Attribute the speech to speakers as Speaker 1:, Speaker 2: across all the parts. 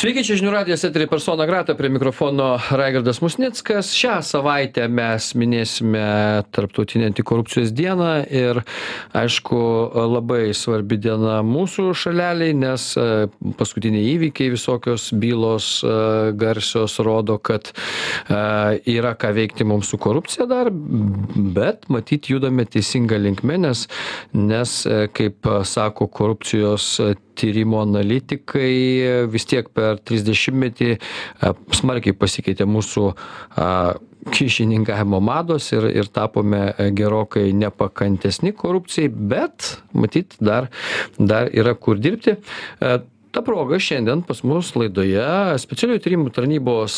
Speaker 1: Sveiki, čia žinių radijas eterį persona grata prie mikrofono Raigardas Musnickas. Šią savaitę mes minėsime Tarptautinę antikorupcijos dieną ir, aišku, labai svarbi diena mūsų šaleliai, nes e, paskutiniai įvykiai visokios bylos e, garsios rodo, kad e, yra ką veikti mums su korupcija dar, bet matyt judame teisinga linkme, nes, nes kaip sako korupcijos tyrimo analitikai vis tiek per trisdešimtmetį smarkiai pasikeitė mūsų kyšininkavimo mados ir, ir tapome gerokai nepakantesni korupcijai, bet matyt dar, dar yra kur dirbti. Ta proga šiandien pas mus laidoje specialiųjų tyrimų tarnybos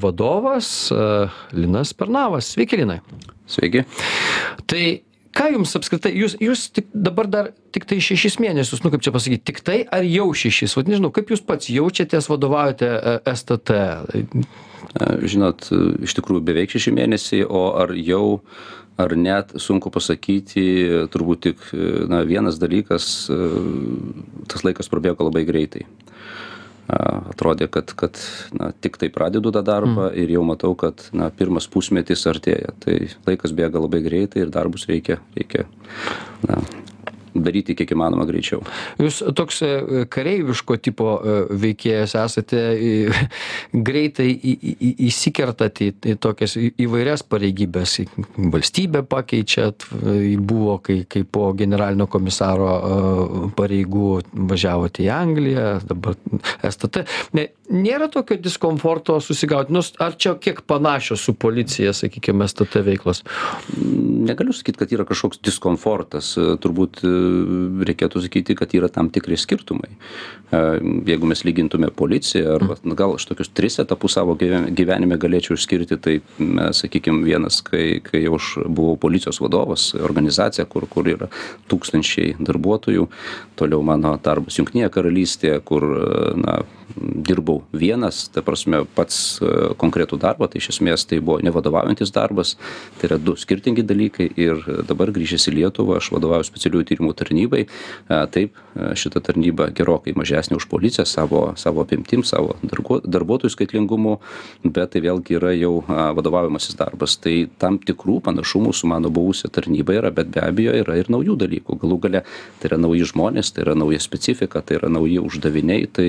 Speaker 1: vadovas Linas Pernavas. Sveiki, Linai.
Speaker 2: Sveiki.
Speaker 1: Tai ką jums apskritai jūs jūs tik dabar dar tiktai šešis mėnesius nu kaip čia pasakyt tiktai ar jau šešis? Vat nežinau kaip jūs pats jaučiatės vadovaujate e, stt
Speaker 2: žinot iš tikrųjų beveik šeši mėnesiai o ar jau ar net sunku pasakyti turbūt tik na vienas dalykas e, tas laikas prabėgo labai greitai atrodė, kad, kad na, tik tai pradedu tą darbą mm. ir jau matau, kad na, pirmas pusmetis artėja. Tai laikas bėga labai greitai ir darbus reikia, reikia na, daryti kiek įmanoma greičiau.
Speaker 1: Jūs toks e, kareiviško tipo e, veikėjas esate, greitai įsikertate į, į tokias įvairias pareigybės, valstybę pakeičiat, buvo, kai, kai po generalinio komisaro e, pareigų važiavote į Angliją, dabar STT. Ne, nėra tokio diskomforto susigauti, nors ar čia kiek panašios su policija, sakykime, STT veiklos?
Speaker 2: Negaliu sakyti, kad yra kažkoks diskomfortas, turbūt reikėtų sakyti, kad yra tam tikri skirtumai. E, jeigu mes lygintume policiją, arba mm. gal aš tokius tris etapus savo gyvenime galėčiau išskirti, tai, sakykime, vienas, kai, kai aš buvau policijos vadovas, organizacija, kur, kur yra tūkstančiai darbuotojų, toliau mano darbas Junktinėje karalystėje, kur na, dirbau vienas, ta prasme, pats e, konkretų darbą, tai iš esmės tai buvo nevadovaujantis darbas, tai yra du skirtingi dalykai ir dabar grįžęs į Lietuvą, aš vadovauju specialiųjų tyrimų tarnybai, e, taip, e, šita tarnyba gerokai mažesnė už policiją savo, savo apimtim, savo darbuotojų skaitlingumu, bet tai vėlgi yra jau vadovavimasis darbas. Tai tam tikrų panašumų su mano buvusia tarnyba yra, bet be abejo yra ir naujų dalykų. Galų gale tai yra nauji žmonės, tai yra nauja specifika, tai yra nauji uždaviniai, tai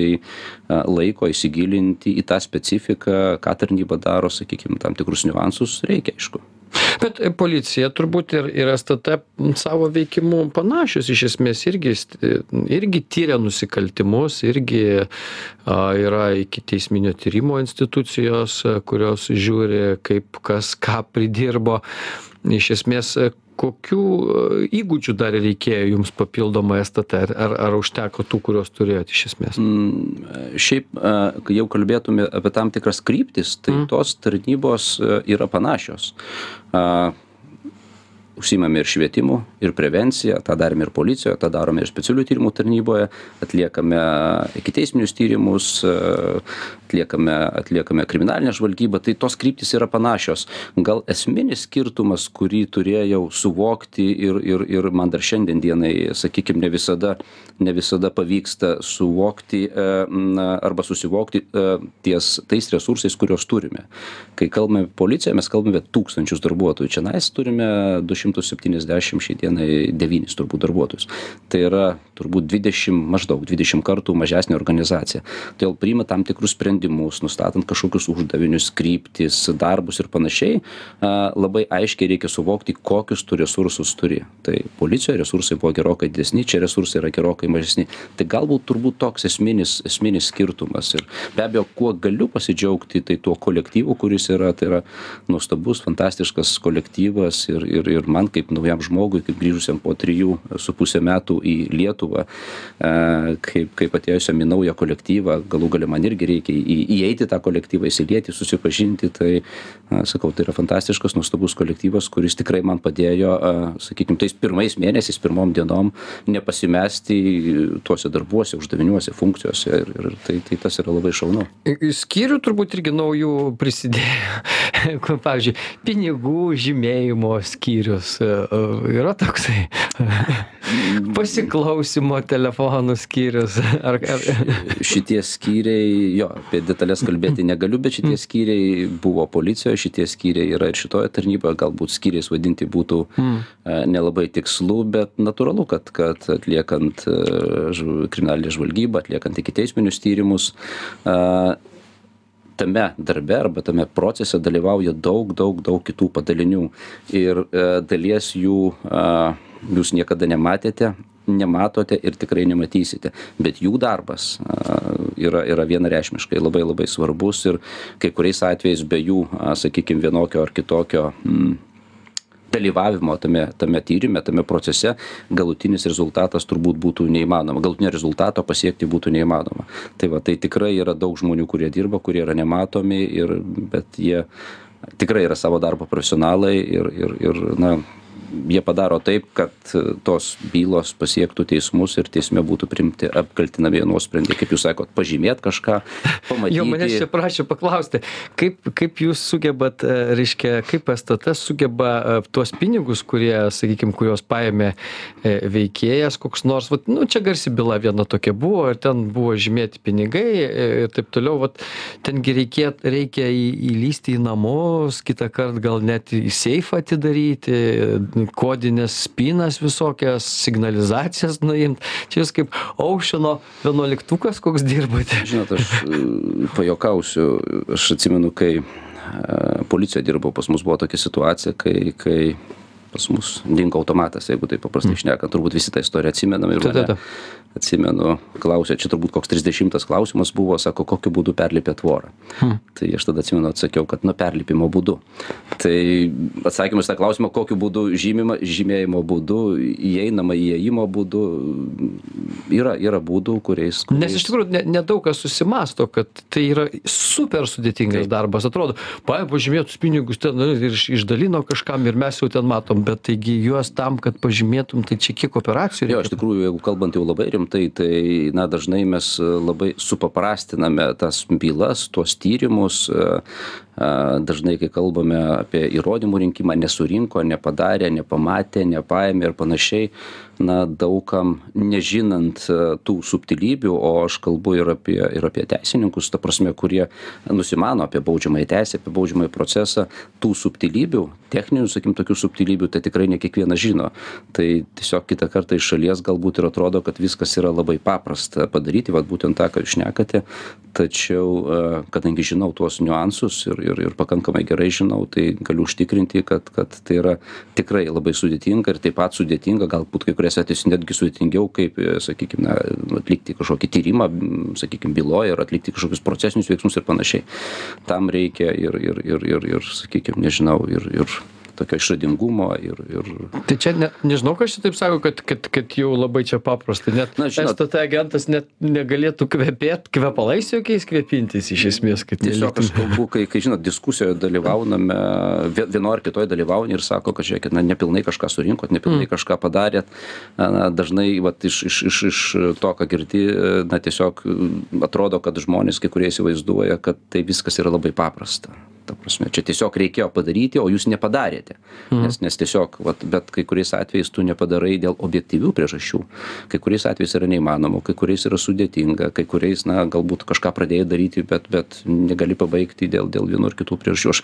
Speaker 2: laiko įsigilinti į tą specifiką, ką tarnyba daro, sakykime, tam tikrus niuansus reikia, aišku.
Speaker 1: Bet policija turbūt ir, ir STT savo veikimu panašius iš esmės irgi, irgi tyria nusikaltimus, irgi a, yra iki teisminio tyrimo institucijos, kurios žiūri, kaip kas ką pridirbo. Iš esmės, kokių e, įgūdžių dar reikėjo jums papildomai stt ar ar užteko tų kuriuos turėjot iš esmės?
Speaker 2: Mm, šiaip kai jau kalbėtume apie tam tikras kryptis tai mm. tos tarnybos e, yra panašios. Užsiimame ir švietimu ir prevencija tą darėme ir policijoje tą darome ir specialiųjų tyrimų tarnyboje atliekame ikiteisminius tyrimus atliekame atliekame kriminalinę žvalgybą tai tos kryptys yra panašios. Gal esminis skirtumas kurį turėjau suvokti ir ir ir man dar šiandien dienai sakykim ne visada ne visada pavyksta suvokti e, na arba susivokti e, ties tais resursais kuriuos turime. Kai kalbame apie policiją mes kalbame tūkstančius darbuotojų. Čionais turime du šimtus septyniasdešim šiai dienai devynis turbūt darbuotojus. Tai yra turbūt dvidešim maždaug dvidešim kartų mažesnė organizacija. Todėl priima tam tikrus sprendimus nustatant kažkokius uždavinius kryptis darbus ir panašiai a labai aiškiai reikia suvokti kokius tu resursus turi. Tai policijoj resursai buvo gerokai didesni čia resursai yra gerokai mažesni. Tai galbūt turbūt toks esminis esminis skirtumas. Ir be abejo kuo galiu pasidžiaugti tai tuo kolektyvu kuris yra tai yra nuostabus fantastiškas kolektyvas ir ir ir man kaip naujam žmogui kaip grįžusiam po trijų su puse metų į lietuvą a kaip kaip atėjusiam į naują kolektyvą galų gale man irgi reikia į įeiti tą kolektyvą įsilieti susipažinti tai sakau tai yra fantastiškas nuostabus kolektyvas kuris tikrai man padėjo a sakykim tais pirmais mėnesiais pirmom dienom nepasimesti tuose darbuose uždaviniuose funkcijose ir ir tai tai tas yra labai šaunu.
Speaker 1: Skyrių turbūt irgi naujų prisidėjo. Pavyzdžiui pinigų žymėjimo skyrius e, e, yra toksai pasiklausymo telefonų skyrius. Ar, ar...
Speaker 2: Šitie skyriai, jo, apie detalės kalbėti negaliu, bet šitie skyriai buvo policijoje, šitie skyriai yra ir šitoje tarnyboje, galbūt skyriais vadinti būtų mm. nelabai tikslu, bet natūralu, kad, kad atliekant e, kriminalinę žvalgybą, atliekant iki teisminius tyrimus, tame darbe arba tame procese dalyvauja daug daug daug kitų padalinių ir e, dalies jų a, jūs niekada nematėte nematote ir tikrai nematysite. Bet jų darbas yra yra vienareikšmiškai labai labai svarbus ir kai kuriais atvejais be jų a, sakykim vienokio ar kitokio m, dalyvavimo tame tame tyrime tame procese galutinis rezultatas turbūt būtų neįmanoma galutinio rezultato pasiekti būtų neįmanoma. Tai va tai tikrai yra daug žmonių kurie dirba kurie yra nematomi ir bet jie tikrai yra savo darbo profesionalai ir ir ir na jie padaro taip kad tos bylos pasiektų teismus ir teisme būtų priimti apkaltinamieji nuosprendžiai kaip jūs sakot pažymėt kažką pamatyti.
Speaker 1: Jo, manęs čia prašė paklausti, kaip, kaip jūs sugebat, e, reiškia, kaip STT sugeba e, tuos pinigus, kurie, sakykime, kuriuos paėmė e, veikėjas, koks nors, vat, nu, čia garsi byla viena tokia buvo, ir ten buvo žymėti pinigai ir taip toliau, vat, tengi reikia, reikia į, įlysti į namus, kitą kartą gal net į seifą atidaryti, kodinės spynas visokias, signalizacijas nuimt. Čia jūs kaip Aušino vienuoliktukas, koks dirbate.
Speaker 2: Žinot, aš e, pajokausiu, aš atsimenu, kai e, policijoje dirbau, pas mus buvo tokia situacija, kai, kai pas mus dingo automatas, jeigu taip paprastai šnekant, turbūt visi tą istoriją atsimenam ir mane, atsimenu, klausė, čia turbūt koks 30 klausimas buvo, sako, kokiu būdu perlipė tvorą. Hmm. Tai aš tada atsimenu, atsakiau, kad nuo perlipimo būdu. Tai atsakymas tą klausimą, kokiu būdu žymima, žymėjimo būdu, įeinama įėjimo būdu, yra, yra būdų, kuriais, kuriais...
Speaker 1: Nes iš tikrųjų nedaug ne kas susimasto, kad tai yra super sudėtingas Taip. darbas. Atrodo, paėmė pažymėtus pinigus ten nu, ir išdalino kažkam ir mes jau ten matom, bet taigi juos tam, kad pažymėtum, tai čia kiek operacijų reikia.
Speaker 2: Jo, iš tikrųjų, jeigu kalbant jau labai rimtai, rimtai tai na dažnai mes labai supaprastiname tas bylas tuos tyrimus dažnai kai kalbame apie įrodymų rinkimą nesurinko nepadarė nepamatė nepaėmė ir panašiai na daug kam nežinant tų subtilybių o aš kalbu ir apie ir apie teisininkus ta prasme kurie nusimano apie baudžiamąją teisę apie baudžiamąjį procesą tų subtilybių techninių sakykim tokių subtilybių tai tikrai ne kiekvienas žino. Tai tiesiog kitą kartą iš šalies galbūt ir atrodo kad viskas yra labai paprasta padaryti vat būtent tą ką jūs šnekate. Tačiau kadangi žinau tuos niuansus ir ir ir pakankamai gerai žinau tai galiu užtikrinti kad kad tai yra tikrai labai sudėtinga ir taip pat sudėtinga galbūt kai kuriais atvejais netgi sudėtingiau kaip sakykim na atlikti kažkokį tyrimą sakykim byloj ar atlikti kažkokius procesinius veiksmus ir panašiai. Tam reikia ir ir ir ir ir sakykim nežinau ir ir tokio išradingumo ir ir
Speaker 1: tai čia ne nežinau kas čia taip sako kad kad kad jau labai čia paprasta. Net
Speaker 2: Na, žinot-
Speaker 1: stt agentas net negalėtų kvepėt kvepalais jokiais kvėpintis iš esmės
Speaker 2: tiesiog aš kalbu kai kai žinot diskusijoje dalyvauname vie vienoj ar kitoj dalyvauji ir sako kad žiūrėkit na nepilnai kažką surinkot nepilnai kažką padarėt. Na dažnai vat iš iš iš iš to ką girdi na tiesiog atrodo kad žmonės kai kurie įsivaizduoja kad tai viskas yra labai paprasta ta prasme čia tiesiog reikėjo padaryti o jūs nepadarėte. Nes nes tiesiog vat bet kai kuriais atvejais tu nepadarai dėl objektyvių priežasčių. Kai kuriais atvejais yra neįmanoma kai kuriais yra sudėtinga kai kuriais na galbūt kažką pradėjai daryti bet bet negali pabaigti dėl dėl vienų ar kitų priežasčių. Aš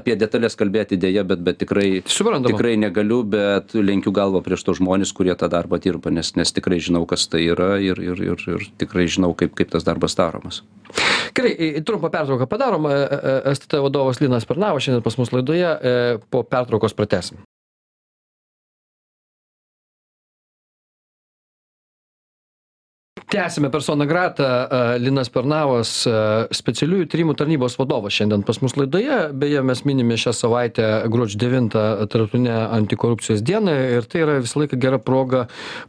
Speaker 2: apie detales kalbėti deja bet bet tikrai tikrai negaliu bet lenkiu galvą prieš tuos žmones kurie tą darbą dirba nes nes tikrai žinau kas tai yra ir ir ir ir tikrai žinau kaip kaip tas darbas daromas.
Speaker 1: Gerai trumpą pertrauką padarom e, e, stt vadovas linas pernavas šiandien pas mus laidoje e, po pertraukos pratęsim. Tęsiame persona grata a, linas pernavas a, specialiųjų tyrimų tarnybos vadovas šiandien pas mus laidoje. Beje mes minime šią savaitę gruodžio devintą tarptautinę antikorupcijos dieną ir tai yra visą laiką gera proga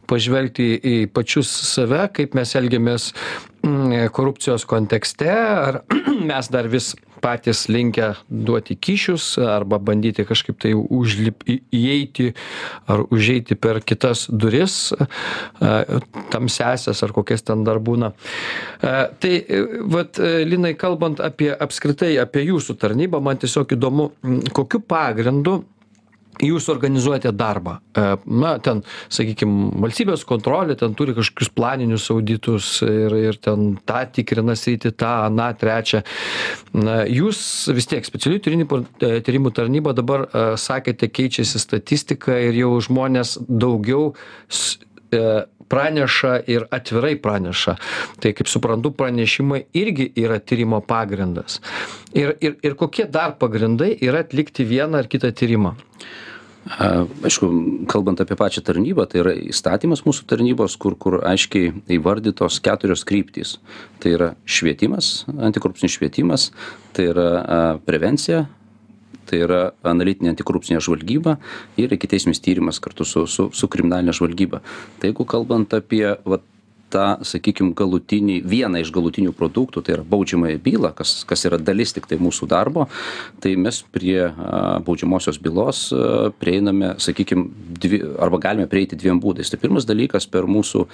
Speaker 1: pažvelgti į pačius save kaip mes elgiamės korupcijos kontekste ar mes dar vis patys linkę duoti kyšius arba bandyti kažkaip tai užlip įeiti ar užeiti per kitas duris a, tamsiąsias ar kokias ten dar būna. A, Tai e, vat e, Linai, kalbant apie apskritai apie jūsų tarnybą, man tiesiog įdomu, m, kokiu pagrindu jūs organizuojate darbą. E, na ten sakykim valstybės kontrolė ten turi kažkokius planinius auditus ir ir ten tą tikrina sritį tą aną trečią. Na jūs vis tiek specialiųjų tyrimų e, tyrimų tarnyba dabar e, sakėte keičiasi statistika ir jau žmonės daugiau s praneša ir atvirai praneša. Tai kaip suprantu pranešimai irgi yra tyrimo pagrindas. Ir ir ir kokie dar pagrindai yra atlikti vieną ar kitą tyrimą?
Speaker 2: Aišku, kalbant apie pačią tarnybą, tai yra įstatymas mūsų tarnybos, kur, kur aiškiai įvardytos keturios kryptys. Tai yra švietimas, antikorupcinis švietimas, tai yra prevencija, tai yra analitinė antikorupcinė žvalgyba ir ikiteisminis tyrimas kartu su, su, su kriminalinė žvalgyba. Tai jeigu kalbant apie vat, tą sakykim galutinį vieną iš galutinių produktų tai yra baudžiamąją bylą kas kas yra dalis tiktai mūsų darbo tai mes prie baudžiamosios bylos prieiname sakykim dvi arba galime prieiti dviem būdais. Tai pirmas dalykas per mūsų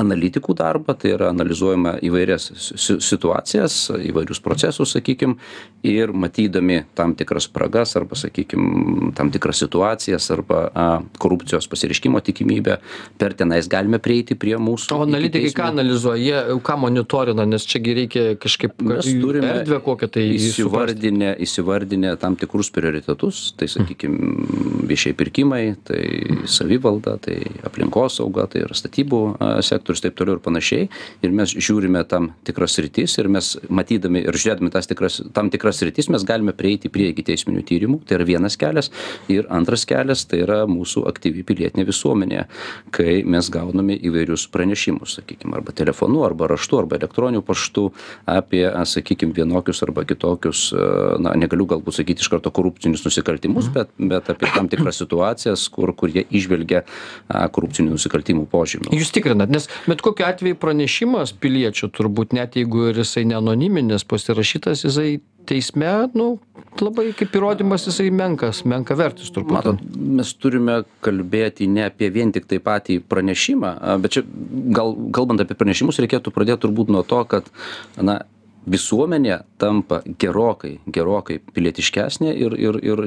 Speaker 2: analitikų darbą tai yra analizuojame įvairias si situacijas įvairius procesus sakykim ir matydami tam tikras spragas arba sakykim tam tikras situacijas arba korupcijos pasireiškimo tikimybę per tenais galime prieiti prie mūsų
Speaker 1: o analitikai ką analizuoja? Jie ką monitorina? Nes čia reikia kažkaip
Speaker 2: mes turime
Speaker 1: erdvę kokią tai
Speaker 2: įsivardinę įsivardinę tam tikrus prioritetus. Tai sakykim viešieji pirkimai tai savivalda tai aplinkosauga tai yra statybų sektorius taip toliau ir panašiai. Ir mes žiūrime tam tikras sritis ir mes matydami ir žiūrėdami tas tikras tam tikras sritis mes galime prieiti prie ikiteisminių tyrimų. Tai yra vienas kelias. Ir antras kelias tai yra mūsų aktyvi pilietinė visuomenė. Kai mes gauname įvairius pranešimus sakykim arba telefonu arba raštu arba elektroniniu paštu apie sakykim vienokius arba kitokius na negaliu galbūt sakyt iš karto korupcinius nusikaltimus
Speaker 1: Mhm.
Speaker 2: bet bet apie tam tikras situacijas kur kur jie įžvelgia korupcinių nusikaltimų požymių
Speaker 1: jūs tikrinat nes bet kokiu atveju pranešimas piliečio turbūt net jeigu ir jisai neanoniminis pasirašytas jisai teisme nu labai kaip įrodymas jisai menkas menkavertis turbūt.
Speaker 2: Matot mes turime kalbėti ne apie vien tiktai patį pranešimą bet čia gal kalbant apie pranešimus reikėtų pradėt turbūt nuo to kad na visuomenė tampa gerokai gerokai pilietiškesnė ir ir ir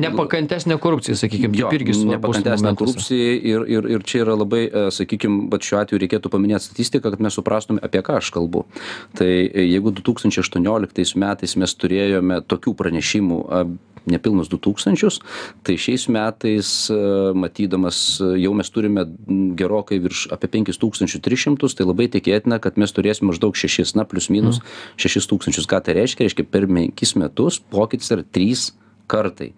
Speaker 1: nepakantesnė korupcijai sakykim taip irgi svarbus
Speaker 2: nepakantesnė
Speaker 1: momentas.
Speaker 2: korupcijai ir ir ir čia yra labai e, sakykim vat šiuo atveju reikėtų paminėt statistiką kad mes suprastume apie ką aš kalbu. Tai jeigu du tūkstančiai aštuonioliktais metais mes turėjome tokių pranešimų nepilnus du tūkstančius tai šiais metais e, matydamas e, jau mes turime gerokai virš apie penkis tūkstančius tris šimtus tai labai tikėtina kad mes turėsim maždaug šešis na plius minus šešis tūkstančius. Ką tai reiškia? Reiškia per penkis metus pokytis yra trys kartai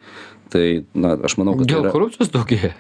Speaker 2: tai na aš manau kad tai
Speaker 1: dėl
Speaker 2: yra
Speaker 1: korupcijos daugėja?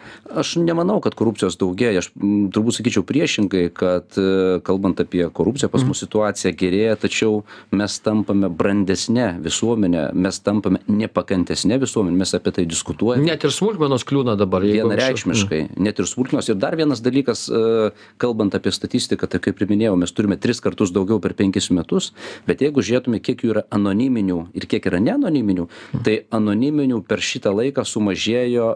Speaker 2: Aš nemanau kad korupcijos daugėja. Aš turbūt sakyčiau priešingai kad e, kalbant apie korupciją pas mus situacija gerėja tačiau mes tampame brandesne visuomene mes tampame nepakantesne visuomene mes apie tai diskutuojam
Speaker 1: net ir smulkmenos kliūna dabar
Speaker 2: vienareikšmiškai net ir smulkmenos. Ir dar vienas dalykas e, kalbant apie statistiką tai kaip ir minėjau mes turime tris kartus daugiau per penkis metus bet jeigu žiūrėtume kiek jų yra anoniminių ir kiek yra neanoniminių tai anoniminių per šitą laiką sumažėjo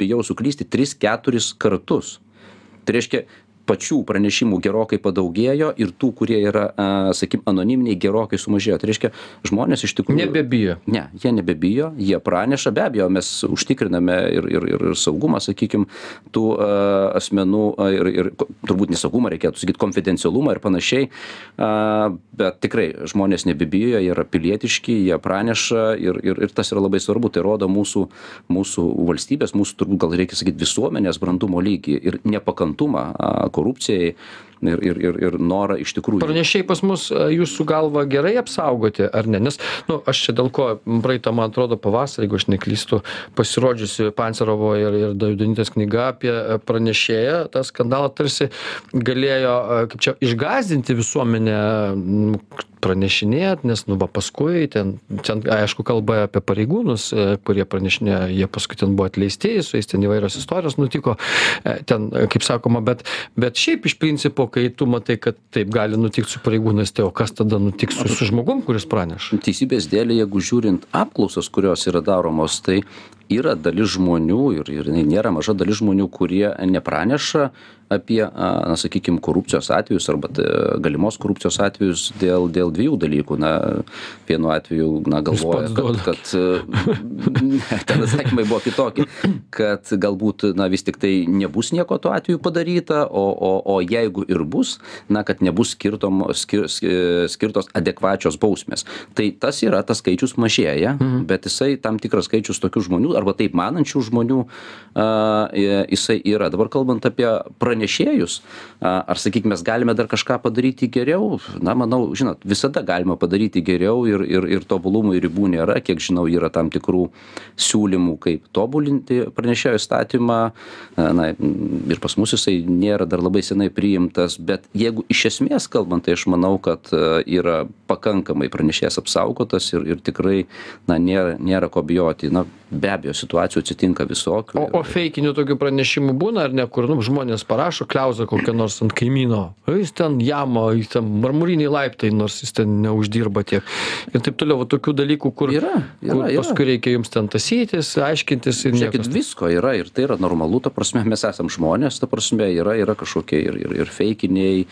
Speaker 2: bijau suklysti tris keturis kartus. Tai reiškia pačių pranešimų gerokai padaugėjo ir tų kurie yra a, sakykim anoniminiai gerokai sumažėjo. Tai reiškia žmonės iš tikrųjų
Speaker 1: nebebijo.
Speaker 2: Ne jie nebebijo jie praneša. Be abejo mes užtikriname ir ir ir saugumą sakykim tų a, asmenų ir ir turbūt ne saugumą reikėtų sakyt konfidencialumą ir panašiai. A, bet tikrai žmonės nebebijo jie yra pilietiški jie praneša ir ir ir tas yra labai svarbu. Tai rodo mūsų mūsų valstybės mūsų turbūt gal reikia sakyt visuomenės brandumo lygį ir nepakantumą korupcijai ir ir ir ir norą iš tikrųjų
Speaker 1: pranešėjai pas mus a, jūsų galva gerai apsaugoti ar ne? Nes nu aš čia dėl ko praeitą man atrodo pavasarį jeigu aš neklystu pasirodžiusi pancerovo ir ir davidonytės knyga apie a, pranešėją tą skandalą tarsi galėjo a, kaip čia išgąsdinti visuomenę pranešinėt nes nu va paskui ten ten aišku kalba apie pareigūnus e, kurie pranešinėjo jie paskui ten buvo atleisti su jais ten įvairios istorijos nutiko e, ten kaip sakoma bet bet šiaip iš principo kai tu matai kad taip gali nutikt su pareigūnais tai o kas tada nutiks su su žmogum kuris praneša?
Speaker 2: Teisybės dėlei jeigu žiūrint apklausas kurios yra daromos tai yra dalis žmonių ir ir jinai nėra maža dalis žmonių kurie nepraneša apie na sakykim korupcijos atvejus arba galimos korupcijos atvejus dėl dėl dviejų dalykų na vienu atveju na galvoja kad kad ten atsakymai buvo kitokie, kad galbūt, na, vis tik tai nebus nieko tuo atveju padaryta, o, o, o jeigu ir bus, na, kad nebus skirtom, skir, skirtos adekvačios bausmės. Tai tas yra, tas skaičius mažėja, mhm. bet jisai tam tikras skaičius tokių žmonių, arba taip manančių žmonių, uh, jisai yra. Dabar kalbant apie pranešėjus, uh, ar sakykime, mes galime dar kažką padaryti geriau, na, manau, žinot, visada galima padaryti geriau ir, ir, ir tobulumui ribų nėra, kiek žinau, yra tam tikrų siūlymų, kaip tobulinti pranešėjo įstatymą, na, ir pas mus jisai nėra dar labai senai priimtas, bet jeigu iš esmės kalbant, tai aš manau, kad yra pakankamai pranešėjas apsaugotas ir, ir tikrai, na, nėra, nėra ko bijoti. Na, be abejo, situacijų atsitinka visokių.
Speaker 1: O, o feikinių tokių pranešimų būna, ar ne, kur nu, žmonės parašo, kliauza kokią nors ant kaimyno, jis ten jamo, jis ten marmuriniai laiptai, nors jis ten neuždirba tiek. Ir taip toliau, va, tokių dalykų, kur,
Speaker 2: yra, yra,
Speaker 1: kur
Speaker 2: yra.
Speaker 1: paskui reikia jums ten tasytis, aiškintis ir
Speaker 2: Žiūrėkit, visko yra ir tai yra normalu, ta prasme, mes esame žmonės, ta prasme, yra, yra kažkokie ir, ir, ir feikiniai,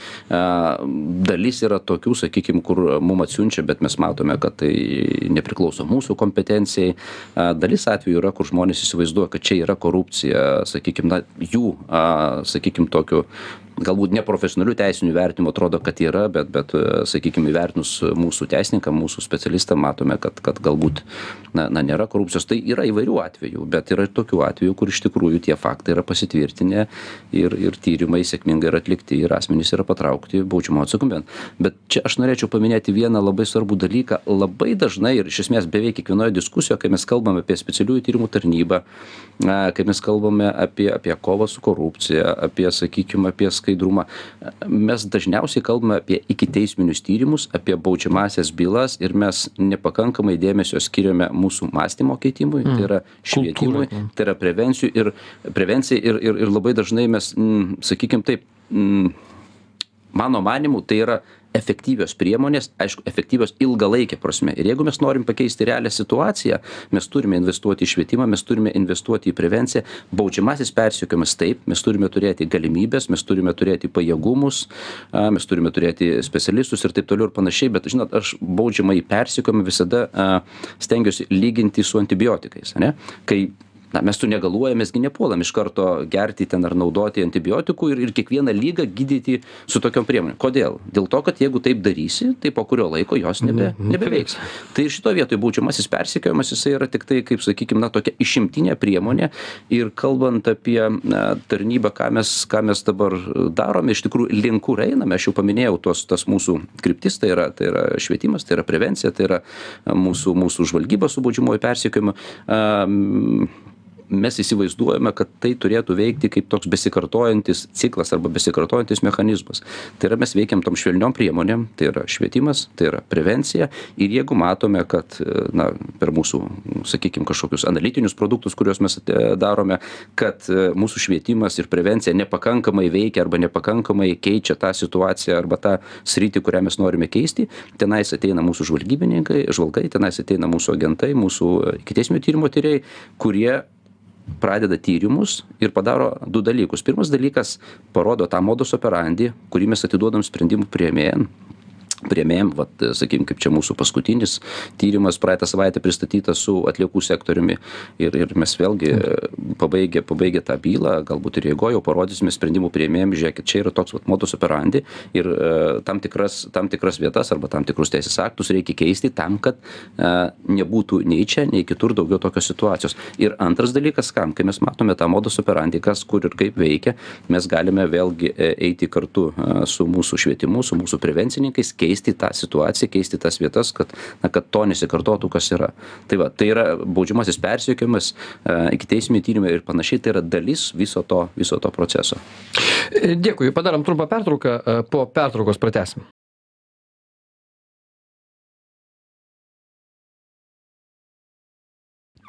Speaker 2: dalis yra tokių, sakykime, kur mum atsiunčia, bet mes matome, kad tai nepriklauso mūsų kompetencijai. Dalis atvejų yra, kur žmonės įsivaizduoja, kad čia yra korupcija, sakykime, na, jų, sakykime, tokiu galbūt neprofesionaliu teisiniu vertinimu atrodo kad yra bet bet sakykim įvertinus mūsų teisininkam mūsų specialistam matome kad kad galbūt na na nėra korupcijos. Tai yra įvairių atvejų bet yra ir tokių atvejų kur iš tikrųjų tie faktai yra pasitvirtinę ir ir tyrimai sėkmingai yra atlikti ir asmenys yra patraukti baudžiamojon atsakomybėn. Bet čia aš norėčiau paminėti vieną labai svarbų dalyką. Labai dažnai ir iš esmės beveik kiekvienoje diskusijoje kai mes kalbam apie specialiųjų tyrimų tarnybą a kai mes kalbame apie apie kovą su korupcija apie sakykim apie skaidrumą. Mes dažniausiai kalbame apie ikiteisminius tyrimus apie baudžiamąsias bylas ir mes nepakankamai dėmesio skiriame mūsų mąstymo keitimui tai yra švietimui tai yra prevencijų ir prevencijai ir ir ir labai dažnai mes m sakykim taip mano manymu tai yra efektyvios priemonės aišku efektyvios ilgalaike prasme. Ir jeigu mes norim pakeisti realią situaciją mes turime investuoti į švietimą mes turime investuoti į prevenciją. Baudžiamasis persekiojimas taip mes turime turėti galimybes mes turime turėti pajėgumus a mes turime turėti specialistus ir taip toliau ir panašiai bet žinot aš baudžiamąjį persekiojimą visada a stengiuosi lyginti su antibiotikais ane? Kai na mes tų negaluojam mes gi nepuolam iš karto gerti ten ar naudoti antibiotikų ir ir kiekvieną ligą gydyti su tokiom priemonėm. Kodėl? Dėl to kad jeigu taip darysi tai po kurio laiko jos nebe nebeveiks. tai šitoj vietoj baudžiamasis persekiojimas jisai yra tiktai kaip sakykim na tokia išimtinė priemonė. Ir kalbant apie na tarnybą ką mes ką mes dabar darome iš tikrųjų link kur einame aš jau paminėjau tuos tas mūsų kryptis tai yra tai yra švietimas tai yra prevencija tai yra mūsų mūsų žvalgyba su baudžiamuoju persekiojimu. A mes įsivaizduojame kad tai turėtų veikti kaip toks besikartojantis ciklas arba besikartojantis mechanizmas. Tai yra mes veikiam tom švelniom priemonėm tai yra švietimas tai yra prevencija. Ir jeigu matome kad na per mūsų sakykim kažkokius analitinius produktus kuriuos mes darome kad mūsų švietimas ir prevencija nepakankamai veikia arba nepakankamai keičia tą situaciją arba tą sritį kurią mes norime keisti tenais ateina mūsų žvalgybininkai žvalgai tenais ateina mūsų agentai mūsų ikiteisminio tyrimo tyrėjai kurie pradeda tyrimus ir padaro du dalykus. Pirmas dalykas parodo tą modus operandi kurį mes atiduodam sprendimų priėmėjam priėmėjam vat sakykim kaip čia mūsų paskutinis tyrimas praeitą savaitę pristatytas su atliekų sektoriumi. Ir ir mes vėlgi pabaigę pabaigę tą bylą galbūt ir eigoj jau parodysime sprendimų priėmėjam žiūrėkit čia yra toks vat modus operandi ir tam tikras tam tikras vietas arba tam tikrus teisės aktus reikia keisti tam kad a nebūtų nei čia nei kitur daugiau tokios situacijos. Ir antras dalykas kam? Kai mes matome tą modus operandi kas kur ir kaip veikia mes galime vėlgi eiti kartu su mūsų švietimu su mūsų prevencininkais keisti keisti tą situaciją keisti tas vietas kad na kad to nesikartotų kas yra. Tai va tai yra baudžiamasis persekiojimas ikiteisminiai tyrimai ir panašiai. Tai yra dalis viso to viso to proceso.
Speaker 1: Dėkui padarom trumpą pertrauką po pertraukos pratęsim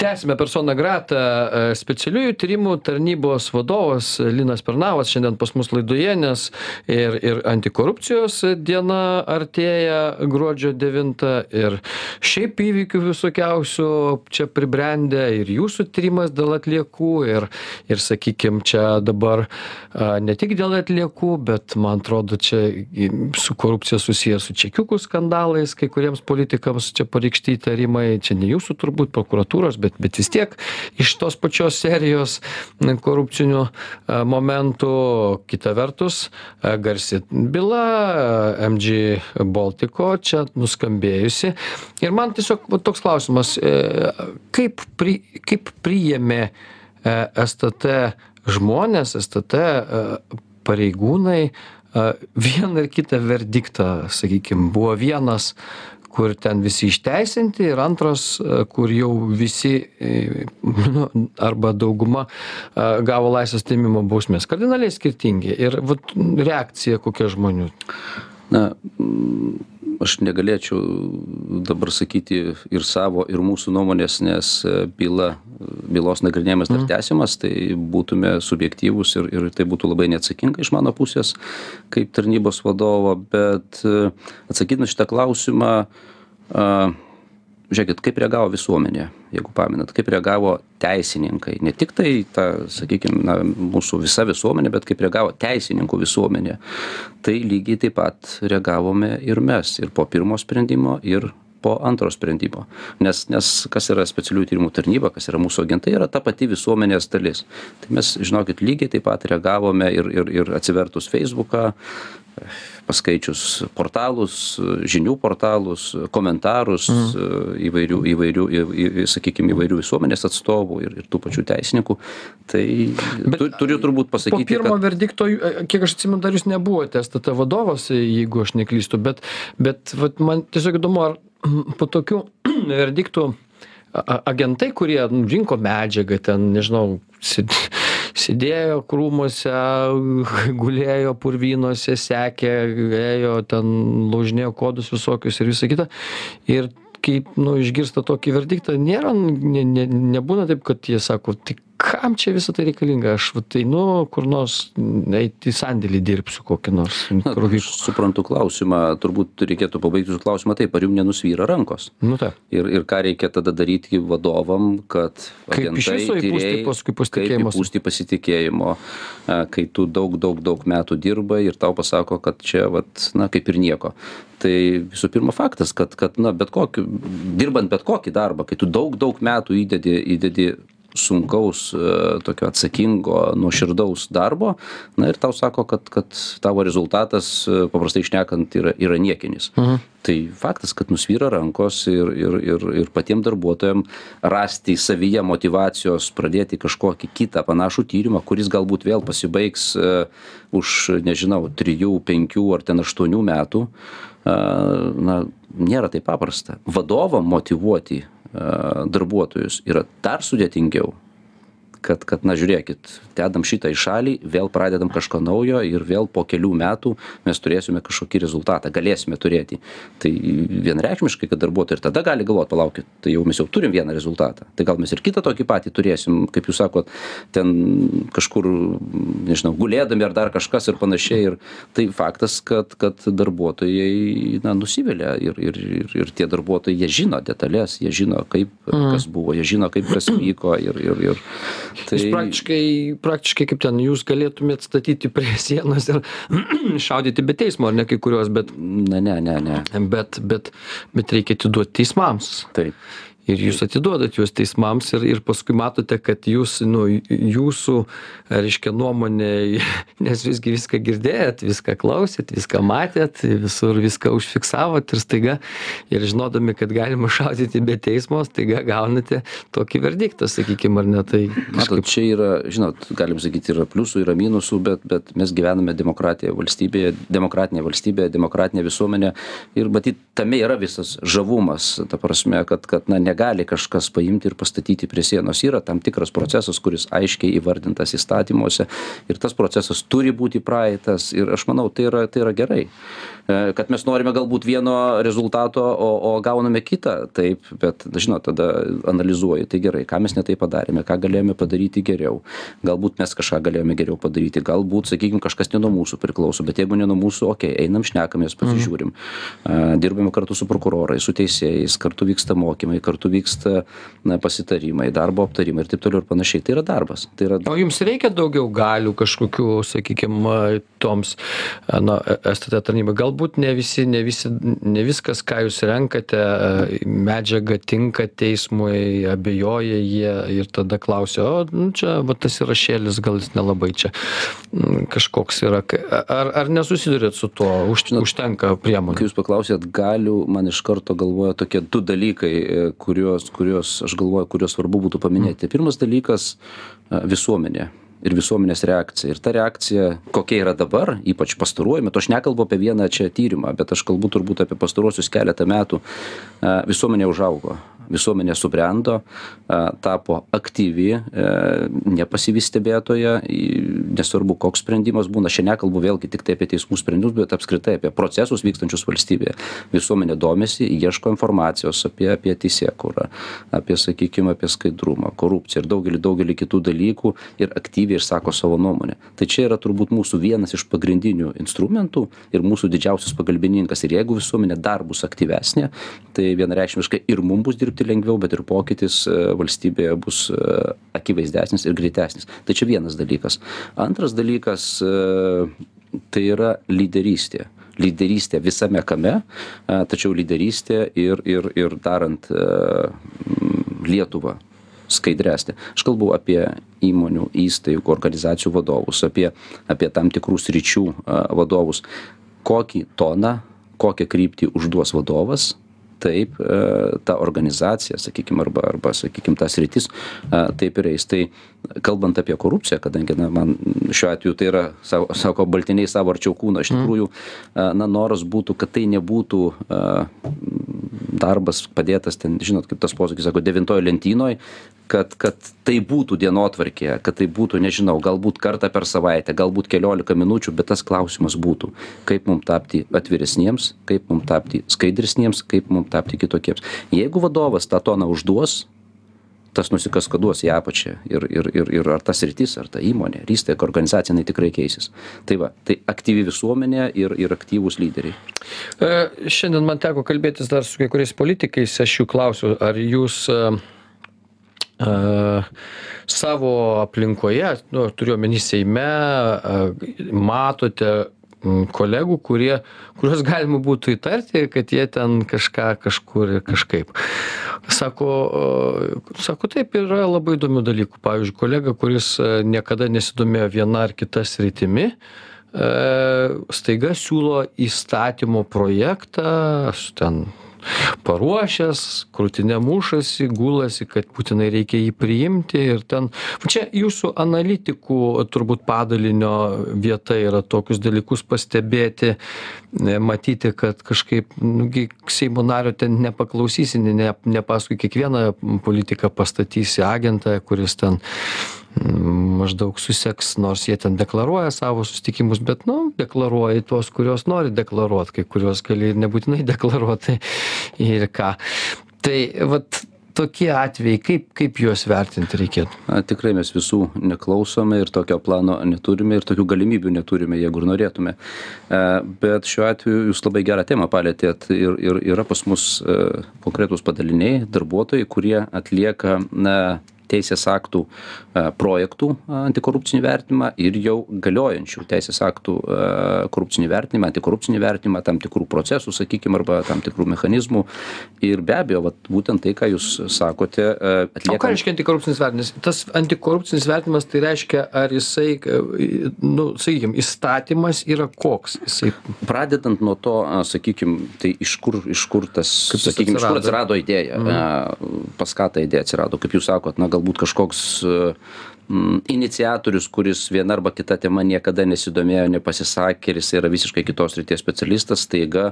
Speaker 1: tęsiame persona grata specialiųjų tyrimų tarnybos vadovas linas pernavas šiandien pas mus laidoje nes ir ir antikorupcijos diena artėja gruodžio devintą ir šiaip įvykių visokiausių čia pribrendę ir jūsų tyrimas dėl atliekų ir ir sakykim čia dabar ne tik dėl atliekų bet man atrodo čia su korupcija susiję su čekiukų skandalais kai kuriems politikams čia pareikšti įtarimai čia ne jūsų turbūt prokuratūros bet bet vis tiek iš tos pačios serijos korupcinių momentų. Kita vertus garsi byla mg baltico čia nuskambėjusi. Ir man tiesiog va toks klausimas e, kaip pri kaip priėmė e, stt žmonės stt e, pareigūnai vieną ir kitą verdiktą sakykim buvo vienas kur ten visi išteisinti ir antras kur jau visi nu arba dauguma gavo laisvės atėmimo bausmes kardinaliai skirtingi. Ir vat reakcija kokia žmonių
Speaker 2: na aš negalėčiau dabar sakyti ir savo ir mūsų nuomonės nes byla bylos nagrinėjimas dar tęsiamas tai būtume subjektyvūs ir ir tai būtų labai neatsakinga iš mano pusės kaip tarnybos vadovo bet atsakydamas į šitą klausimą a žiūrėkit kaip reagavo visuomenė jeigu pamenat kaip reagavo teisininkai ne tiktai ta sakykim na mūsų visa visuomenė bet kaip reagavo teisininkų visuomenė. Tai lygiai taip pat reagavome ir mes ir po pirmo sprendimo ir po antro sprendimo. Nes nes kas yra specialiųjų tyrimų tarnyba kas yra mūsų agentai yra ta pati visuomenės dalis. Tai mes žinokit lygiai taip pat reagavome ir ir ir atsivertus feisbuką paskaičius portalus žinių portalus komentarus įvairių įvairių į sakykim įvairių visuomenės atstovų ir ir tų pačių teisininkų. Tai tu turiu turbūt
Speaker 1: po
Speaker 2: pasakyti
Speaker 1: pirmo
Speaker 2: kad
Speaker 1: verdikto kiek aš atsimenu dar jūs nebuvote stt vadovas jeigu aš neklystu bet bet vat man tiesiog įdomu ar po tokių verdiktų agentai kurie rinko medžiagą ten nežinau sėdėjo krūmuose gulėjo purvynuose sekė ėjo ten laužinėjo kodus visokius ir visa kita. Ir kaip nu išgirsta tokį verdiktą nėra ne ne nebūna taip kad jie sako tai kam čia visa tai reikalinga? Aš vat einu kur nors eit į sandėlį dirbsiu kokį nors
Speaker 2: na
Speaker 1: kroviku
Speaker 2: suprantu klausimą turbūt reikėtų pabaigti jūsų klausimą taip ar jum nenusvyra rankos?
Speaker 1: Nu taip.
Speaker 2: Ir ir ką reikia tada daryti vadovam kad
Speaker 1: Kaip iš viso įpūsti paskui pasitikėjimo
Speaker 2: įpūsti pasitikėjimo? Kai tu daug daug daug metų dirbai ir tau pasako kad čia vat na kaip ir nieko. Tai visų pirma faktas kad kad na bet kokiu dirbant bet kokį darbą kai tu daug daug metų įdedi įdedi sunkaus e, tokio atsakingo nuoširdaus darbo. Na ir tau sako kad kad tavo rezultatas e, paprastai šnekant yra yra niekinis. Tai faktas kad nusvyra rankos ir ir ir ir patiem darbuotojam rasti savyje motyvacijos pradėti kažkokį kitą panašų tyrimą kuris galbūt vėl pasibaigs e, už nežinau trijų penkių ar ten aštuonių metų. Na nėra taip paprasta. Vadovam motyvuoti darbuotojus yra dar sudėtingiau kad kad na žiūrėkit dedam šitą į šalį vėl pradedam kažką naujo ir vėl po kelių metų mes turėsime kažkokį rezultatą galėsime turėti. Tai vienareikšmiškai kad darbuotojai ir tada gali galvot palaukit tai jau mes jau turim vieną rezultatą. Tai gal mes ir kitą tokį patį turėsim kaip jūs sakot ten kažkur nežinau gulėdami ar dar kažkas ir panašiai. Ir tai faktas kad kad darbuotojai na nusivilia ir ir ir ir tie darbuotojai jie žino detales jie žino kaip kas buvo jie žino kaip kas vyko ir ir ir tai
Speaker 1: Jūs praktiškai, praktiškai kaip ten, jūs galėtumėt statyti prie sienos ir šaudyti be teismo, ar ne kai kuriuos, bet,
Speaker 2: ne ne ne ne
Speaker 1: bet, bet, bet reikia atiduoti teismams.
Speaker 2: taip
Speaker 1: Ir jūs atiduodat juos teismams ir, ir paskui matote, kad jūs, nu, jūsų, reiškia, nuomonė, nes visgi viską girdėjot, viską klausėt, viską matėt, visur viską užfiksavot ir staiga, ir žinodami, kad galima šaudyti be teismo, staiga gaunate tokį verdiktą, sakykime, ar ne tai.
Speaker 2: matot čia yra žinot galim sakyt yra pliusų yra minusų bet bet mes gyvename demokratijoje valstybėje demokratinėje valstybėje demokratinė visuomenė ir matyt tame yra visas žavumas ta prasme kad kad na negali kažkas paimti ir pastatyti prie sienos. Yra tam tikras procesas kuris aiškiai įvardintas įstatymuose ir tas procesas turi būti praeitas ir aš manau tai yra tai yra gerai. E, kad mes norime galbūt vieno rezultato o o gauname kitą taip bet žinot tada analizuoji tai gerai ką mes ne taip padarėme ką galėjome padaryti geriau. Galbūt mes kažką galėjome geriau padaryti galbūt sakykim kažkas ne nuo mūsų priklauso bet jeigu ne nuo mūsų okei einam šnekamės pasižiūrim. A dirbame kartu su prokurorais su teisėjais kartu vyksta mokymai kartu metu vyksta na pasitarimai darbo aptarimai ir taip toliau ir panašiai. Tai yra darbas. Tai yra
Speaker 1: o jums reikia daugiau galių kažkokių sakykim toms na stt tarnybai? Galbūt ne visi ne visi ne viskas ką jūs renkate medžiaga tinka teismui abejoja jie ir tada klausia o nu čia va tas įrašėlis gal jis nelabai čia kažkoks yra. Ar ar nesusiduriat su tuo? Už užtenka priemonių?
Speaker 2: kai jūs paklausėt galių man iš karto galvoje tokie du dalykai kuriuos kuriuos aš galvoju kuriuos svarbu būtų paminėti. Pirmas dalykas visuomenė ir visuomenės reakcija. Ir ta reakcija kokia yra dabar ypač pastaruoju metu aš nekalbu apie vieną čia tyrimą bet aš kalbu turbūt apie pastaruosius keletą metų visuomenė užaugo visuomenė subrendo tapo aktyvi e, ne pasyvi stebėtoja nesvarbu koks sprendimas būna čia nekalbu vėlgi tiktai apie teismų sprendimus bet apskritai apie procesus vykstančius valstybėje. Visuomenė domisi ieško informacijos apie apie teisėkūrą apie sakykim apie skaidrumą korupciją ir daugelį daugelį kitų dalykų ir aktyviai išsako savo nuomonę. Tai čia yra turbūt mūsų vienas iš pagrindinių instrumentų ir mūsų didžiausias pagalbininkas. Ir jeigu visuomenė dar bus aktyvesnė tai vienareikšmiškai ir mum bus dirbti lengviau bet ir pokytis valstybėje bus akivaizdesnis ir greitesnis. Tai čia vienas dalykas. Antras dalykas tai yra lyderystė. Lyderystė visame kame tačiau lyderystė ir ir ir darant lietuvą skaidresnę. Aš kalbu apie įmonių įstaigų organizacijų vadovus apie apie tam tikrų sričių vadovus. Kokį toną kokią kryptį užduos vadovas taip ta organizacija sakykim arba arba sakykim ta sritis taip ir eis. Tai kalbant apie korupciją kadangi na man šiuo atveju tai yra sau sako baltiniai savo arčiau kūno iš tikrųjų na noras būtų kad tai nebūtų darbas padėtas ten žinot kaip tas posakis sako devintoj lentynoj kad kad tai būtų dienotvarkėje kad tai būtų nežinau galbūt kartą per savaitę galbūt keliolika minučių bet tas klausimas būtų kaip mum tapti atviresniems kaip mum tapti skaidresniems kaip mum tapti kitokiems. Jeigu vadovas tą toną užduos tas nusikaskaduos į apačią ir ir ir ir ar ta sritis ar ta įmonė ar įstaiga organizacija jinai tikrai keisis. Tai va tai aktyvi visuomenė ir ir aktyvūs lyderiai.
Speaker 1: E šiandien man teko kalbėtis dar su kai kuriais politikais aš jų klausiau ar jūs a savo aplinkoje nu turiu omeny seime matote kolegų kurie kuriuos galima būtų įtarti kad jie ten kažką kažkur ir kažkaip. Sako sako taip yra labai įdomių dalykų. Pavyzdžiui kolega kuris niekada nesidomėjo viena ar kita sritimi staiga siūlo įstatymo projektą ten paruošęs krūtine mušasi gulasi kad būtinai reikia jį priimti ir ten čia jūsų analitikų turbūt padalinio vieta yra tokius dalykus pastebėti matyti kad kažkaip nu seimo nario ten nepaklausysi ne ne paskui kiekvieną politiką pastatysi agentą kuris ten maždaug suseks nors jie ten deklaruoja savo susitikimus bet nu deklaruoji tuos kuriuos nori deklaruot kai kuriuos gali ir nebūtinai deklaruot tai ir ką. Tai vat tokie atvejai kaip kaip juos vertinti reikėtų?
Speaker 2: Tikrai mes visų neklausome ir tokio plano neturime ir tokių galimybių neturime jeigu ir norėtume. Bet šiuo atveju jūs labai gerą temą palietėt ir ir yra pas mus konkretūs padaliniai darbuotojai kurie atlieka na teisės aktų projektų antikorupcinį vertinimą ir jau galiojančių teisės aktų korupcinį vertinimą antikorupcinį vertinimą tam tikrų procesų sakykim arba tam tikrų mechanizmų. Ir be abejo vat būtent tai ką jūs sakote
Speaker 1: o ką reiškia antikorupcinis vertinimas? Tas antikorupcinis vertinimas tai reiškia ar jisai nu sakykim įstatymas yra koks jisai?
Speaker 2: Pradedant nuo to sakykim tai iš kur iš kur tas sakykim iš kur atsirado? idėja pas ką ta idėja atsirado? Kaip jūs sakot na galbūt kažkoks iniciatorius kuris viena arba kita tema niekada nesidomėjo nepasisakė ir jisai yra visiškai kitos srities specialistas staiga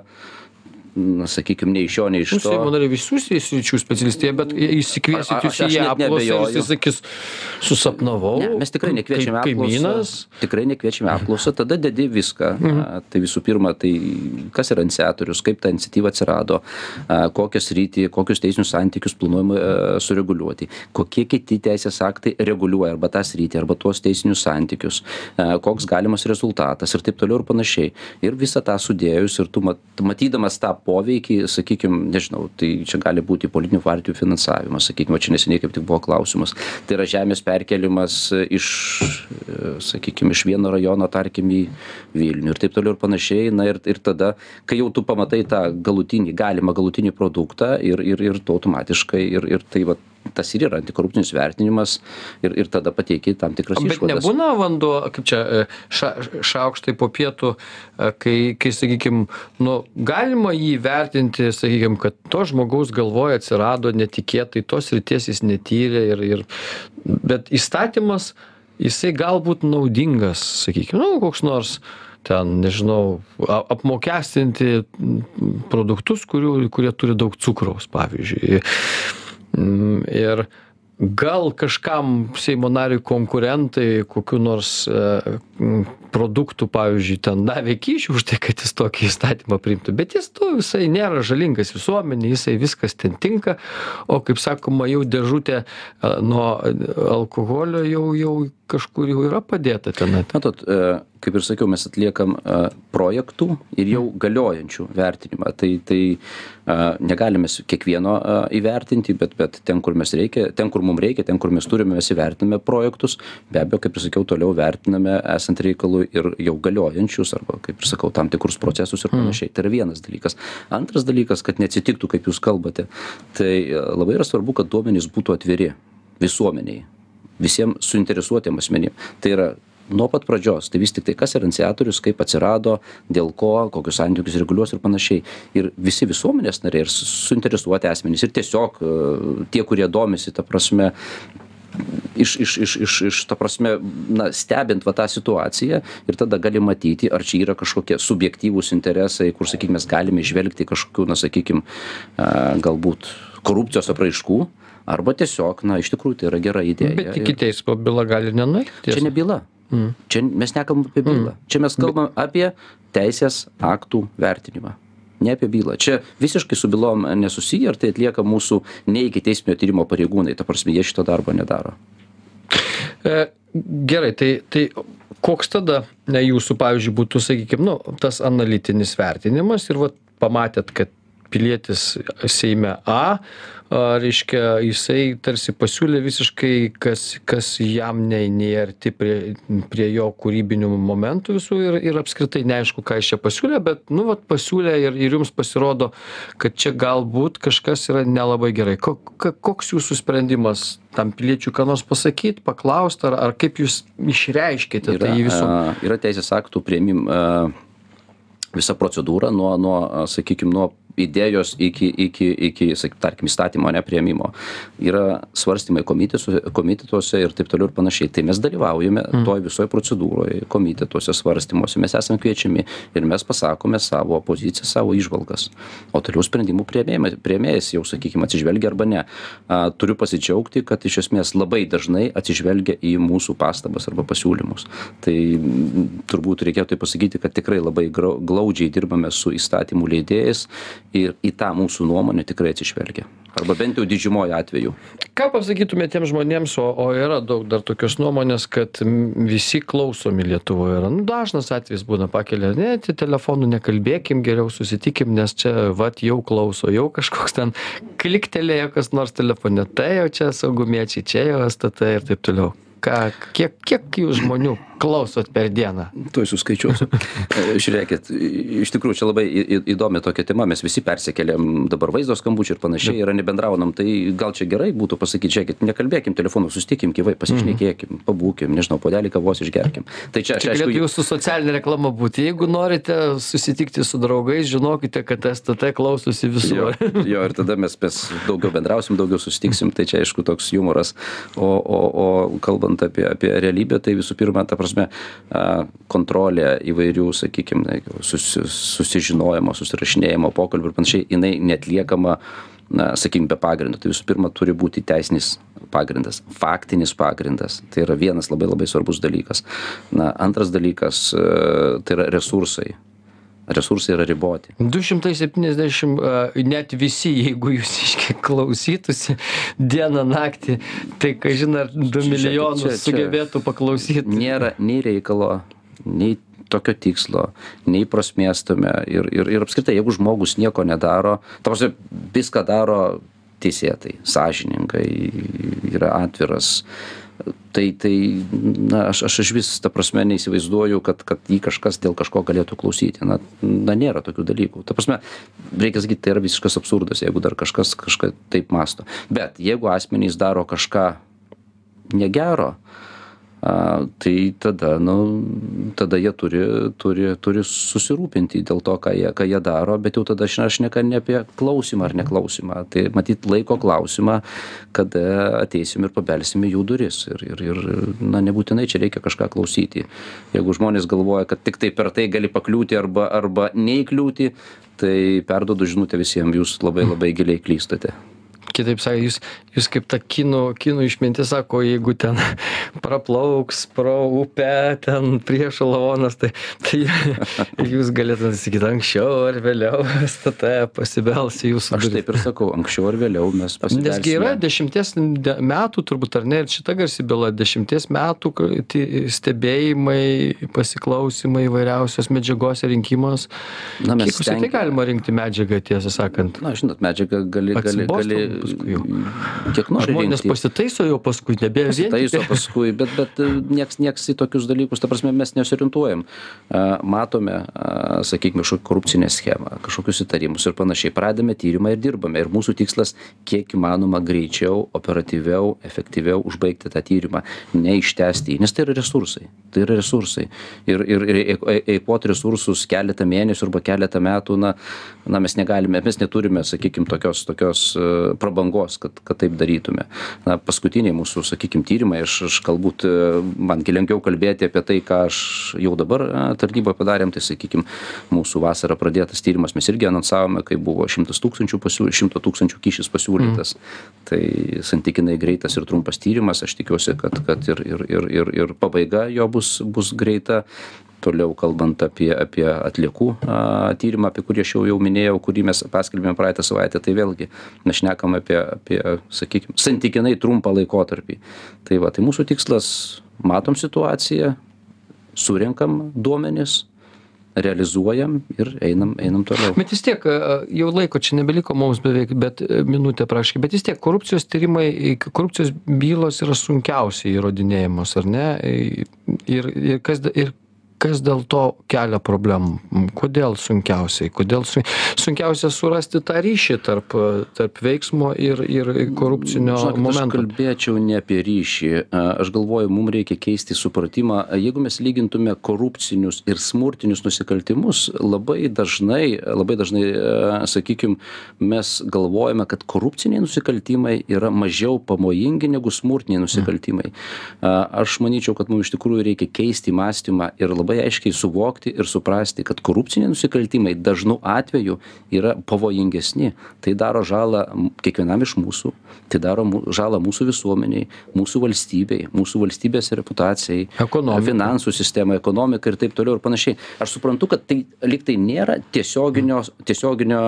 Speaker 2: na sakykim nei iš šio nei iš to.
Speaker 1: Seimo nariai visų sričių specialistai bet išsikviesit jūs į apklausą ir jisai sakys susapnavau
Speaker 2: ne mes tikrai nekviečiam į apklausą. tikrai nekviečiam į apklausą tada dedi viską. Tai visų pirma tai kas yra iniciatorius kaip ta iniciatyva atsirado kokią sritį kokius teisinius santykius planuojama sureguliuoti kokie kiti teisės aktai reguliuoja arba tą sritį arba tuos teisinius santykius koks galimas rezultatas ir taip toliau ir panašiai. Ir visą tą sudėjus ir tu mat matydamas tą poveikį sakykim nežinau tai čia gali būti politinių partijų finansavimas sakykim va čia neseniai kaip tik buvo klausimas. Tai yra žemės perkėlimas iš sakykim iš vieno rajono tarkim į vilnių ir taip toliau ir panašiai. Na ir ir tada kai jau tu pamatai tą galutinį galimą galutinį produktą ir ir ir tu automatiškai ir ir tai vat tas ir yra antikorupcinis vertinimas ir ir tada pateiki tam tikras
Speaker 1: bet
Speaker 2: išvadas.
Speaker 1: nebūna vanduo kaip čia e, ša šaukštai po pietų e, kai kai sakykim nu galima jį vertinti sakykim kad to žmogaus galvoj atsirado netikėtai tos srities jis netyrė ir ir bet įstatymas jisai galbūt naudingas sakykim nu koks nors ten nežinau apmokestinti produktus kurių kurie turi daug cukraus pavyzdžiui ir gal kažkam seimo nariui konkurentai kokių nors e, produktų pavyzdžiui ten davė kyšių už tai kad jis tokį įstatymą priimtų. Bet jis to visai nėra žalingas visuomenei jisai viskas ten tinka. O kaip sakoma jau dėžutė e, nuo alkoholio jau jau kažkur jau yra padėta tenai
Speaker 2: matot e, kaip ir sakiau mes atliekam projektų ir jau galiojančių vertinimą. Tai tai negalime kiekvieno įvertinti bet bet ten kur mes reikia ten kur mum reikia ten kur mes turime mes įvertiname projektus. Be abejo kaip ir sakiau toliau vertiname esant reikalui ir jau galiojančius arba kaip ir sakau tam tikrus procesus ir panašiai. Tai yra vienas dalykas. Antras dalykas kad neatsitiktų kaip jūs kalbate tai labai yra svarbu kad duomenys būtų atviri visuomenei visiem suinteresuotiem asmenim. Tai yra nuo pat pradžios. Tai vis tiktai kas yra iniciatorius kaip atsirado dėl ko kokius santykius reguliuos ir panašiai. Ir visi visuomenės nariai ir suinteresuoti asmenys ir tiesiog e, tie kurie domisi ta prasme iš iš iš iš iš ta prasme na stebint va tą situaciją ir tada gali matyti ar čia yra kažkokie subjektyvūs interesai kur sakykim mes galime įžvelgti kažkokių na sakykim a galbūt korupcijos apraiškų arba tiesiog na iš tikrųjų tai yra gera idėja
Speaker 1: bet iki teismo byla gali nenueit
Speaker 2: čia ne byla
Speaker 1: Mm.
Speaker 2: Čia mes nekalbam apie bylą. Mm. Čia mes kalbam apie teisės aktų vertinimą. Ne apie bylą. Čia visiškai su bylom nesusiję ir tai atlieka mūsų ne iki teisminio tyrimo pareigūnai. Ta prasme, jie šito darbo nedaro.
Speaker 1: E, gerai, tai, tai koks tada ne, jūsų, pavyzdžiui, būtų, sakykime, nu, tas analitinis vertinimas ir vat, pamatėt, kad pilietis Seime A reiškia jisai tarsi pasiūlė visiškai kas kas jam nei nei arti prie prie jo kūrybinių momentų visų ir ir apskritai neaišku ką jis čia pasiūlė bet nu vat pasiūlė ir ir jums pasirodo kad čia galbūt kažkas yra nelabai gerai. Ko ka koks jūsų sprendimas tam piliečiui ką nors pasakyt paklaust ar ar kaip jūs išreiškiate tai visuomenei
Speaker 2: yra teisės aktų priėmim visa procedūra nuo nuo sakykim nuo idėjos iki iki iki sak tarkim įstatymo ane priėmimo. Yra svarstymai komitesuose komitetuose ir taip toliau ir panašiai. Tai mes dalyvaujame toj visoj procedūroj komitetuose svarstymuose. Mes esam kviečiami ir mes pasakome savo poziciją savo įžvalgas o toliau sprendimų priėmėjai priėmėjas jau sakykim atsižvelgia arba ne. A turiu pasidžiaugti kad iš esmės labai dažnai atsižvelgia į mūsų pastabas arba pasiūlymus. Tai turbūt reikėtų pasakyti kad tikrai labai glaudžiai dirbame su įstatymų leidėjais ir į tą mūsų nuomonę tikrai atsižvelgia. Arba bent jau didžiumoj atvejų
Speaker 1: ką pasakytumėt tiems žmonėms o o yra daug dar tokios nuomonės kad visi klausomi lietuvoj yra? Nu dažnas atvejis būna pakelia ne te telefonu nekalbėkim geriau susitikim nes čia vat jau klauso jau kažkoks ten kliktelėjo kas nors telefone. Tai jau čia saugumiečiai čia jau stt ir taip toliau. Ką kiek kiek jūs žmonių klausot per dieną?
Speaker 2: Tuoj suskaičiuosiu. Žiūrėkit, iš tikrųjų čia labai įdomi tokia tema, mes visi persikeliam dabar vaizdo skambučių ir panašiai, yra nebendraunam, tai gal čia gerai būtų pasakyti, žiūrėkit, nekalbėkim telefonu, sustikim gyvai, pasišnekėkim, mhm. pabūkim, nežinau, podelį kavos išgerkim.
Speaker 1: Tai čia, čia aišku, jūsų socialinė reklama būti. Jeigu norite susitikti su draugais, žinokite, kad STT klausosi visų.
Speaker 2: Jo, jo, ir tada mes, mes daugiau bendrausim, daugiau susitiksim, tai čia aišku toks humoras. O, o, o kalbant apie, apie realybę, tai visų pirma, ta prasme, prasme kontrolė įvairių sakykim susi susižinojimo susirašinėjimo pokalbių ir panašiai jinai neatliekama na sakykim be pagrindo. Tai visų pirma turi būti teisinis pagrindas faktinis pagrindas. Tai yra vienas labai labai svarbus dalykas. Na antras dalykas tai yra resursai resursai yra riboti.
Speaker 1: 270, net visi, jeigu jūs iškiek klausytųsi dieną naktį, tai kažin ar 2 milijonus čia, čia, čia sugebėtų paklausyti.
Speaker 2: Nėra nei reikalo, nei tokio tikslo nei prasmės tame ir ir ir apskritai jeigu žmogus nieko nedaro ta prasme viską daro teisėtai sąžiningai yra atviras tai tai na aš aš išvis ta prasme neįsivaizduoju kad kad jį kažkas dėl kažko galėtų klausyti. Na na nėra tokių dalykų. Ta prasme reikia sakyt tai yra visiškas absurdas jeigu dar kažkas kažką taip mąsto. Bet jeigu asmenys daro kažką negero a tai tada nu tada jie turi turi turi susirūpinti dėl to ką jie ką jie daro bet jau tada šne šneka ne apie klausymą ar neklausymą tai matyt laiko klausimą kada ateisim ir pabelsim į jų duris ir ir ir na nebūtinai čia reikia kažką klausyti. Jeigu žmonės galvoja kad tiktai per tai gali pakliūti arba arba neįkliūti tai perduodu žinutę visiem jūs labai labai giliai klystate
Speaker 1: kitaip sakant jūs jūs kaip ta kinų kinų išmintis sako jeigu ten praplauks pro upę ten priešo lavonas tai tai jūs galėtumėt sakyt anksčiau ar vėliau stt pasibels į jūsų
Speaker 2: aš taip ir sakau anksčiau ar vėliau mes
Speaker 1: nes gi yra
Speaker 2: pasibelsime
Speaker 1: dešimties de metų turbūt ar ne? Ir šita garsi byla dešimties metų stebėjimai pasiklausymai įvairiausios medžiagos rinkimas.
Speaker 2: Na mes
Speaker 1: kiek apskritai
Speaker 2: stengia
Speaker 1: galima rinkti medžiagą tiesą sakant?
Speaker 2: Na žinot medžiagą gali gali gali
Speaker 1: jau.
Speaker 2: Kiek nori
Speaker 1: žmonės
Speaker 2: rinkti.
Speaker 1: pasitaiso jau paskui nebe vien
Speaker 2: pasitaiso paskui bet bet e, nieks nieks į tokius dalykus ta prasme mes nesiorientuojam. A matome a sakykim kažkokią korupcinę schemą kažkokius įtarimus ir panašiai. Pradedame tyrimą ir dirbame. Ir mūsų tikslas kiek įmanoma greičiau operatyviau efektyviau užbaigti tą tyrimą neištęsti jį nes tai yra resursai. Tai yra resursai. Ir ir ir eik ei eikvot resursus keletą mėnesių arba keletą metų na na mes negalime mes neturime sakykim tokios tokios e, prabangos kad kad taip darytume. Na paskutiniai mūsų sakykim tyrimai aš aš galbūt e, man lengviau kalbėti apie tai ką aš jau dabar a tarnyboj padarėm tai sakykim mūsų vasarą pradėtas tyrimas mes irgi anonsavome kai buvo šimtas tūkstančių pasiū šimto tūkstančių kyšis pasiūlytas. Tai santykinai greitas ir trumpas tyrimas aš tikiuosi kad kad ir ir ir ir ir pabaiga jo bus bus greita toliau kalbant apie apie atliekų tyrimą apie kurį aš jau jau minėjau kurį mes paskelbėm praeitą savaitę tai vėlgi mes šnekam apie apie sakykim santykinai trumpą laikotarpį. Tai va tai mūsų tikslas matom situaciją surenkam duomenis realizuojam ir einam einam toliau.
Speaker 1: Bet vis tiek jau laiko čia nebeliko mums beveik bet e, minutė praktiškai bet vis tiek korupcijos tyrimai korupcijos bylos yra sunkiausiai įrodinėjamos ar ne? I ir ir kas ir kas dėl to kelia problemų? Kodėl sunkiausiai? Kodėl su sunkiausia surasti tą ryšį tarp tarp veiksmo ir ir korupcinio momento?
Speaker 2: kalbėčiau ne apie ryšį. A aš galvoju mum reikia keisti supratimą. Jeigu mes lygintume korupcinius ir smurtinius nusikaltimus labai dažnai labai dažnai sakykim mes galvojame kad korupciniai nusikaltimai yra mažiau pavojingi negu smurtiniai nusikaltimai. Aš manyčiau kad mum iš tikrųjų reikia keisti mąstymą ir labai aiškiai suvokti ir suprasti kad korupciniai nusikaltimai dažnu atveju yra pavojingesni. Tai daro žalą kiekvienam iš mūsų tai daro žalą mūsų visuomenei mūsų valstybei mūsų valstybės reputacijai finansų sistemai ekonomikai ir taip toliau ir panašiai. Aš suprantu kad tai lyg tai nėra tiesioginio tiesioginio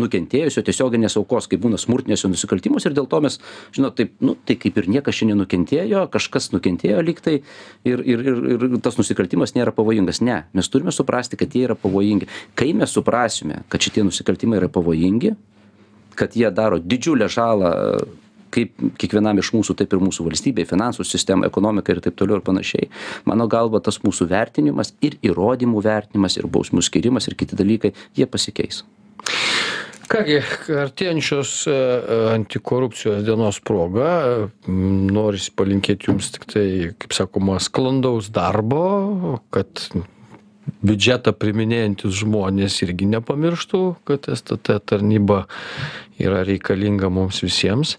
Speaker 2: nukentėjusio tiesioginės aukos kaip būna smurtiniuose nusikaltimuose ir dėl to mes žinot taip nu tai kaip ir niekas čia nenukentėjo kažkas nukentėjo lyg tai ir ir ir ir tas nusikaltimas nėra pavojingas. Ne mes turime suprasti kad jie yra pavojingi. Kai mes suprasime kad šitie nusikaltimai yra pavojingi kad jie daro didžiulę žalą kaip kiekvienam iš mūsų taip ir mūsų valstybei finansų sistemai ekonomikai ir taip toliau ir panašiai mano galva tas mūsų vertinimas ir įrodymų vertinimas ir bausmių skyrimas ir kiti dalykai jie pasikeis
Speaker 1: ką gi artėjančios e, e, antikorupcijos dienos proga norisi palinkėt jums tiktai kaip sakoma sklandaus darbo kad biudžetą priiminėjantys žmonės irgi nepamirštų kad stt tarnyba yra reikalinga mums visiems.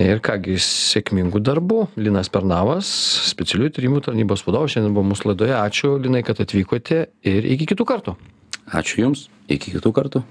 Speaker 1: Ir ką gi sėkmingų darbų. Linas pernavas specialiųjų tyrimų tarnybos vadovas šiandien buvo mūsų laidoje. Ačiū linai kad atvykote ir iki kitų kartų.
Speaker 2: Ačiū jums. Iki kitų kartų